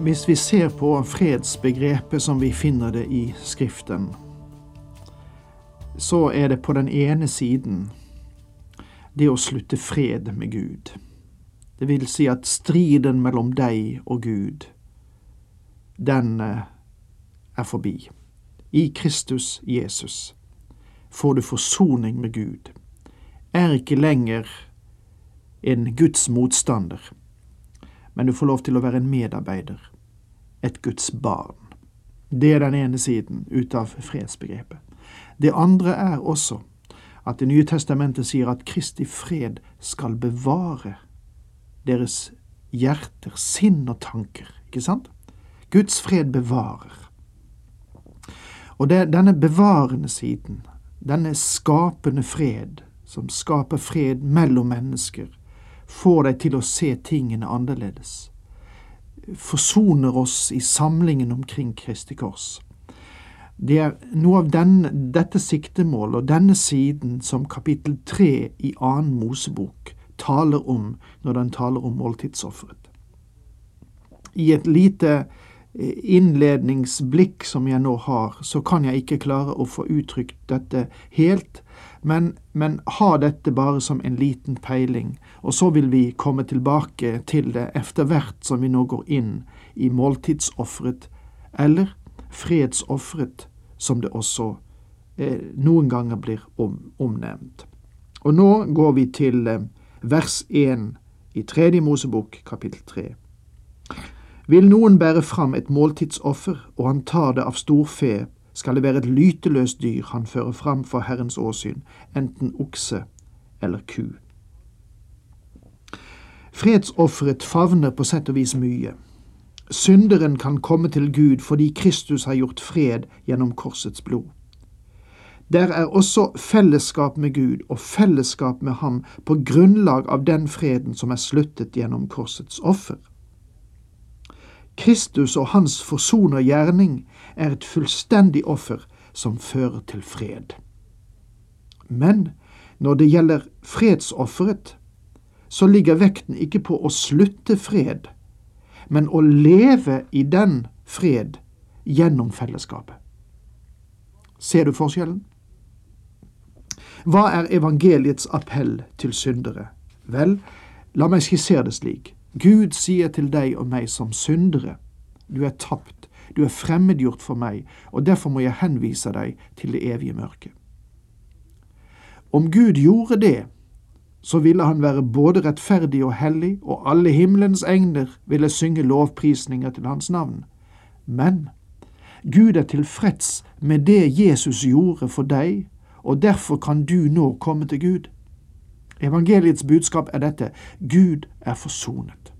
Hvis vi ser på fredsbegrepet som vi finner det i Skriften, så er det på den ene siden det å slutte fred med Gud. Det vil si at striden mellom deg og Gud, den eh, er forbi. I Kristus Jesus får du forsoning med Gud. Er ikke lenger en Guds motstander men du får lov til å være en medarbeider, et Guds barn. Det er den ene siden ut av fredsbegrepet. Det andre er også at Det nye testamentet sier at Kristi fred skal bevare deres hjerter, sinn og tanker. Ikke sant? Guds fred bevarer. Og det denne bevarende siden, denne skapende fred, som skaper fred mellom mennesker, får deg til å se tingene annerledes. Forsoner oss i samlingen omkring Kristi kors. Det er noe av denne, dette siktemålet og denne siden som kapittel tre i annen Mosebok taler om når den taler om måltidsofferet. I et lite innledningsblikk som jeg nå har, så kan jeg ikke klare å få uttrykt dette helt, men, men ha dette bare som en liten peiling, og så vil vi komme tilbake til det etter hvert som vi nå går inn i måltidsofferet, eller fredsofferet, som det også eh, noen ganger blir om, omnevnt. Og nå går vi til eh, vers 1 i Tredje Mosebok kapittel 3. Vil noen bære fram et måltidsoffer, og han tar det av storfe, skal det være et lyteløst dyr han fører fram for Herrens åsyn, enten okse eller ku. Fredsofferet favner på sett og vis mye. Synderen kan komme til Gud fordi Kristus har gjort fred gjennom korsets blod. Der er også fellesskap med Gud og fellesskap med ham på grunnlag av den freden som er sluttet gjennom korsets offer. Kristus og hans forsonergjerning er et fullstendig offer som fører til fred. Men når det gjelder fredsofferet, så ligger vekten ikke på å slutte fred, men å leve i den fred gjennom fellesskapet. Ser du forskjellen? Hva er evangeliets appell til syndere? Vel, la meg skissere det slik. Gud sier til deg og meg som syndere, du er tapt, du er fremmedgjort for meg, og derfor må jeg henvise deg til det evige mørket. Om Gud gjorde det, så ville han være både rettferdig og hellig, og alle himmelens egner ville synge lovprisninger til hans navn. Men Gud er tilfreds med det Jesus gjorde for deg, og derfor kan du nå komme til Gud. Evangeliets budskap er dette Gud er forsonet.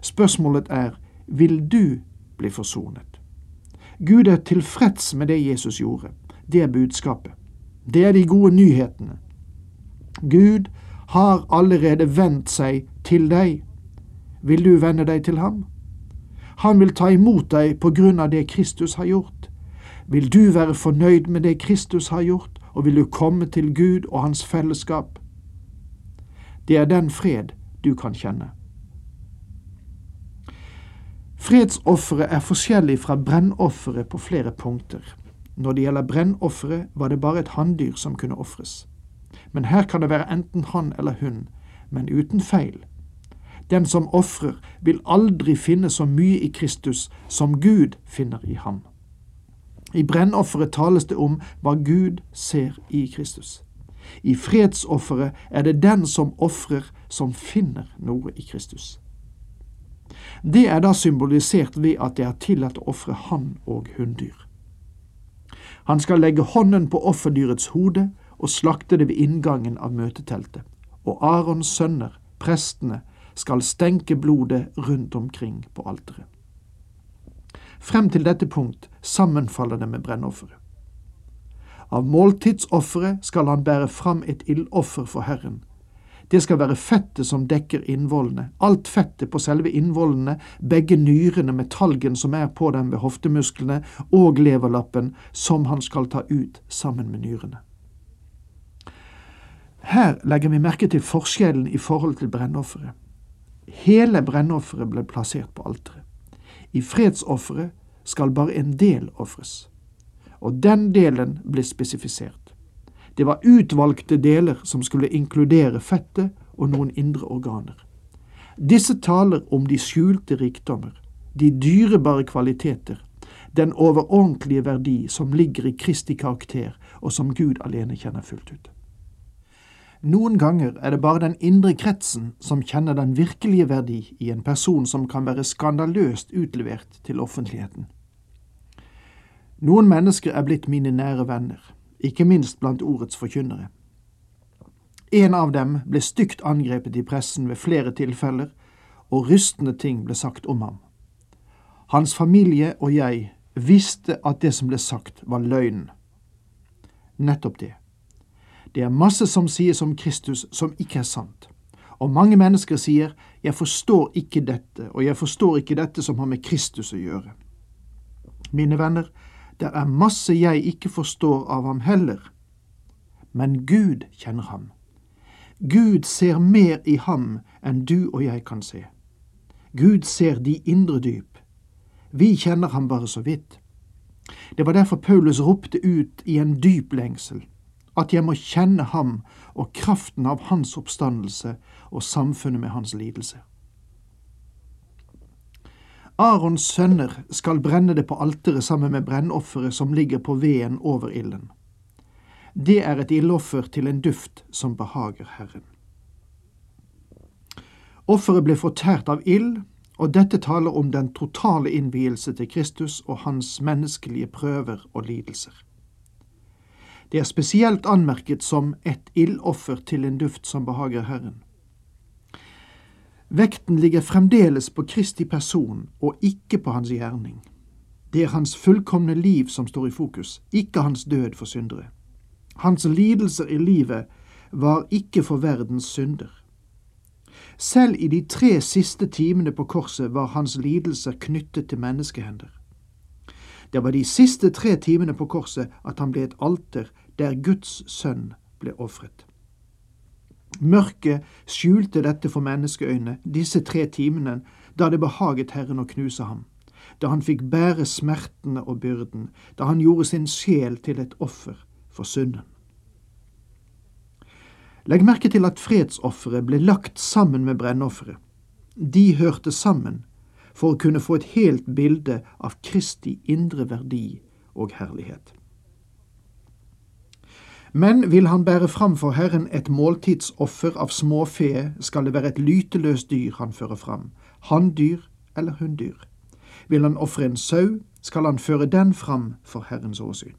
Spørsmålet er vil du bli forsonet? Gud er tilfreds med det Jesus gjorde. Det er budskapet. Det er de gode nyhetene. Gud har allerede vendt seg til deg. Vil du vende deg til ham? Han vil ta imot deg på grunn av det Kristus har gjort. Vil du være fornøyd med det Kristus har gjort, og vil du komme til Gud og hans fellesskap? Det er den fred du kan kjenne. Fredsofferet er forskjellig fra brennofferet på flere punkter. Når det gjelder brennofferet, var det bare et hanndyr som kunne ofres. Men her kan det være enten han eller hun, men uten feil. Den som ofrer, vil aldri finne så mye i Kristus som Gud finner i ham. I brennofferet tales det om hva Gud ser i Kristus. I fredsofferet er det den som ofrer, som finner noe i Kristus. Det er da symbolisert ved at det er tillatt å ofre hann og hunndyr. Han skal legge hånden på offerdyrets hode og slakte det ved inngangen av møteteltet, og Arons sønner, prestene, skal stenke blodet rundt omkring på alteret. Frem til dette punkt sammenfaller det med brennofferet. Av måltidsofferet skal han bære fram et ildoffer for Herren. Det skal være fettet som dekker innvollene, alt fettet på selve innvollene, begge nyrene med talgen som er på dem ved hoftemusklene, og leverlappen, som han skal ta ut sammen med nyrene. Her legger vi merke til forskjellen i forhold til brennofferet. Hele brennofferet ble plassert på alteret. I fredsofferet skal bare en del ofres, og den delen ble spesifisert. Det var utvalgte deler som skulle inkludere fettet og noen indre organer. Disse taler om de skjulte rikdommer, de dyrebare kvaliteter, den overordentlige verdi som ligger i Kristi karakter, og som Gud alene kjenner fullt ut. Noen ganger er det bare den indre kretsen som kjenner den virkelige verdi i en person som kan være skandaløst utlevert til offentligheten. Noen mennesker er blitt mine nære venner, ikke minst blant ordets forkynnere. En av dem ble stygt angrepet i pressen ved flere tilfeller, og rystende ting ble sagt om ham. Hans familie og jeg visste at det som ble sagt, var løgn. Nettopp det. Det er masse som sies om Kristus som ikke er sant. Og mange mennesker sier 'jeg forstår ikke dette', og 'jeg forstår ikke dette som har med Kristus å gjøre'. Mine venner, det er masse jeg ikke forstår av ham heller. Men Gud kjenner ham. Gud ser mer i ham enn du og jeg kan se. Gud ser de indre dyp. Vi kjenner ham bare så vidt. Det var derfor Paulus ropte ut i en dyp lengsel at jeg må kjenne ham og kraften av hans oppstandelse og samfunnet med hans lidelse. Arons sønner skal brenne det på alteret sammen med brennofferet som ligger på veden over ilden. Det er et ildoffer til en duft som behager Herren. Offeret ble fortært av ild, og dette taler om den totale innvielse til Kristus og hans menneskelige prøver og lidelser. Det er spesielt anmerket som et ildoffer til en duft som behager Herren. Vekten ligger fremdeles på Kristi person og ikke på hans gjerning. Det er hans fullkomne liv som står i fokus, ikke hans død for syndere. Hans lidelser i livet var ikke for verdens synder. Selv i de tre siste timene på korset var hans lidelser knyttet til menneskehender. Det var de siste tre timene på korset at han ble et alter der Guds sønn ble ofret. Mørket skjulte dette for menneskeøyne disse tre timene da det behaget Herren å knuse ham, da han fikk bære smertene og byrden, da han gjorde sin sjel til et offer for synden. Legg merke til at fredsofferet ble lagt sammen med brennofferet. De hørte sammen for å kunne få et helt bilde av Kristi indre verdi og herlighet. Men vil han bære fram for Herren et måltidsoffer av småfe, skal det være et lyteløst dyr han fører fram, hanndyr eller hunndyr. Vil han ofre en sau, skal han føre den fram for Herrens åsyn.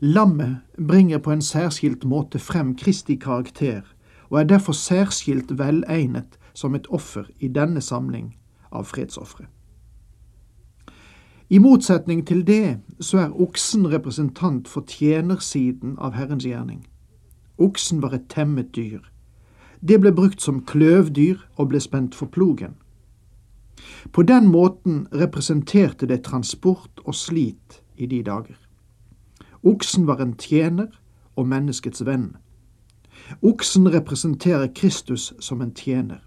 Lammet bringer på en særskilt måte frem Kristi karakter, og er derfor særskilt velegnet som et offer i denne samling av fredsofre. I motsetning til det så er oksen representant for tjenersiden av Herrens gjerning. Oksen var et temmet dyr. Det ble brukt som kløvdyr og ble spent for plogen. På den måten representerte det transport og slit i de dager. Oksen var en tjener og menneskets venn. Oksen representerer Kristus som en tjener.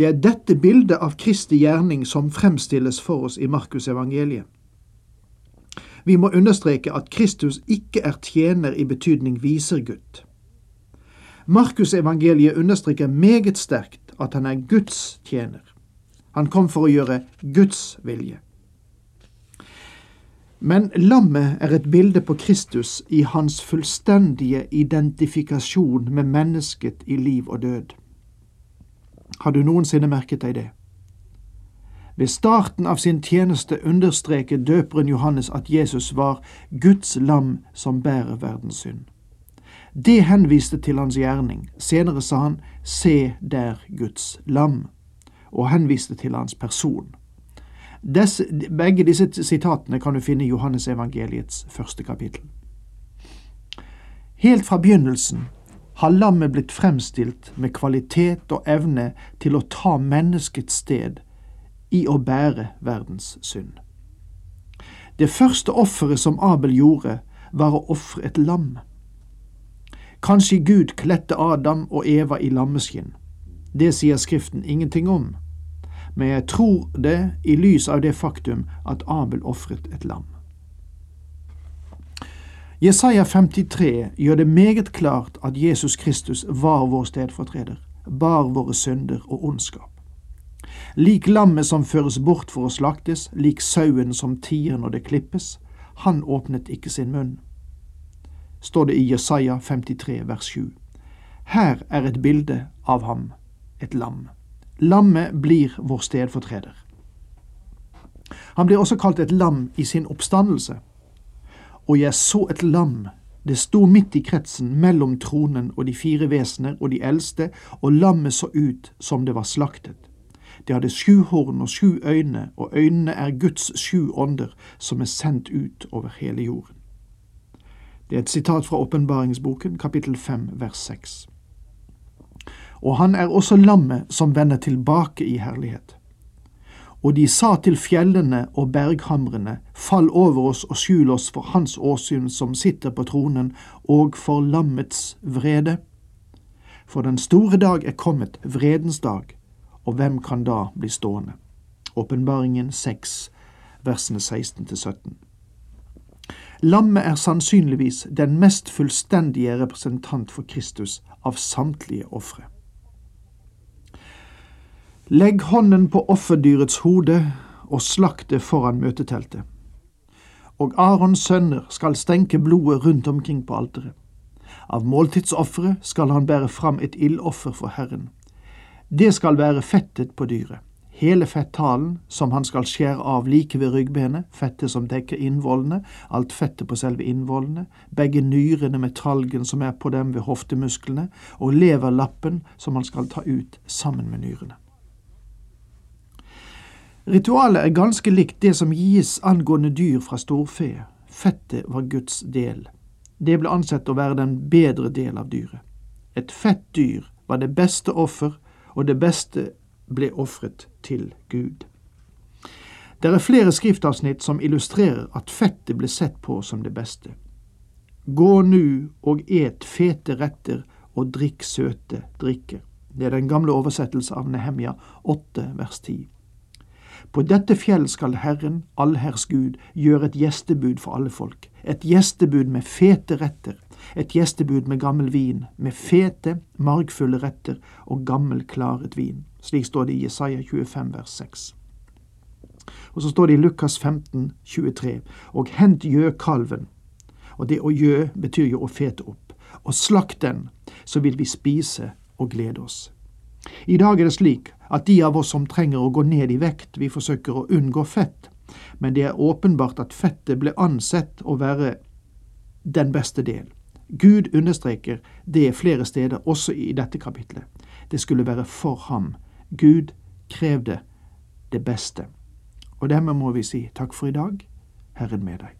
Det er dette bildet av Kristi gjerning som fremstilles for oss i Markusevangeliet. Vi må understreke at Kristus ikke er tjener i betydning visergutt. Markusevangeliet understreker meget sterkt at han er Guds tjener. Han kom for å gjøre Guds vilje. Men lammet er et bilde på Kristus i hans fullstendige identifikasjon med mennesket i liv og død. Har du noensinne merket deg det? Ved starten av sin tjeneste understreker døperen Johannes at Jesus var Guds lam som bærer verdens synd. Det henviste til hans gjerning. Senere sa han Se der Guds lam, og henviste til hans person. Des, begge disse sitatene kan du finne i Johannes evangeliets første kapittel. Helt fra begynnelsen har lammet blitt fremstilt med kvalitet og evne til å ta menneskets sted i å bære verdens synd. Det første offeret som Abel gjorde, var å ofre et lam. Kanskje Gud kledde Adam og Eva i lammeskinn. Det sier Skriften ingenting om, men jeg tror det i lys av det faktum at Abel ofret et lam. Jesaja 53 gjør det meget klart at Jesus Kristus var vår stedfortreder, bar våre synder og ondskap. Lik lammet som føres bort for å slaktes, lik sauen som tier når det klippes, han åpnet ikke sin munn. Står det i Jesaja 53 vers 7. Her er et bilde av ham, et lam. Lammet blir vår stedfortreder. Han blir også kalt et lam i sin oppstandelse. Og jeg så et lam, det sto midt i kretsen mellom tronen og de fire vesener og de eldste, og lammet så ut som det var slaktet. Det hadde sju horn og sju øyne, og øynene er Guds sju ånder som er sendt ut over hele jorden. Det er et sitat fra åpenbaringsboken, kapittel 5, vers 6. Og han er også lammet som vender tilbake i herlighet. Og de sa til fjellene og berghamrene, fall over oss og skjul oss for hans åsyn som sitter på tronen, og for lammets vrede. For den store dag er kommet, vredens dag, og hvem kan da bli stående? Åpenbaringen 6, versene 16 til 17. Lammet er sannsynligvis den mest fullstendige representant for Kristus av samtlige ofre. Legg hånden på offerdyrets hode og slakt det foran møteteltet. Og Arons sønner skal stenke blodet rundt omkring på alteret. Av måltidsofferet skal han bære fram et ildoffer for Herren. Det skal være fettet på dyret, hele fetthalen, som han skal skjære av like ved ryggbenet, fettet som dekker innvollene, alt fettet på selve innvollene, begge nyrene med tralgen som er på dem ved hoftemusklene, og leverlappen som han skal ta ut sammen med nyrene. Ritualet er ganske likt det som gis angående dyr fra storfe. Fettet var Guds del. Det ble ansett å være den bedre del av dyret. Et fett dyr var det beste offer, og det beste ble ofret til Gud. Det er flere skriftavsnitt som illustrerer at fettet ble sett på som det beste. Gå nu og et fete retter og drikk søte drikker. Det er den gamle oversettelse av Nehemja 8 vers 10. På dette fjell skal Herren, allherrs Gud, gjøre et gjestebud for alle folk, et gjestebud med fete retter, et gjestebud med gammel vin, med fete, margfulle retter og gammel, klaret vin. Slik står det i Jesaja 25 vers 6. Og så står det i Lukas 15, 23, og hent gjøkalven. Og det å gjø betyr jo å fete opp. Og slakt den, så vil vi spise og glede oss. I dag er det slik at de av oss som trenger å gå ned i vekt, vi forsøker å unngå fett, men det er åpenbart at fettet ble ansett å være den beste del. Gud understreker det flere steder, også i dette kapitlet. Det skulle være for ham. Gud krevde det beste. Og dermed må vi si takk for i dag, Herren med deg.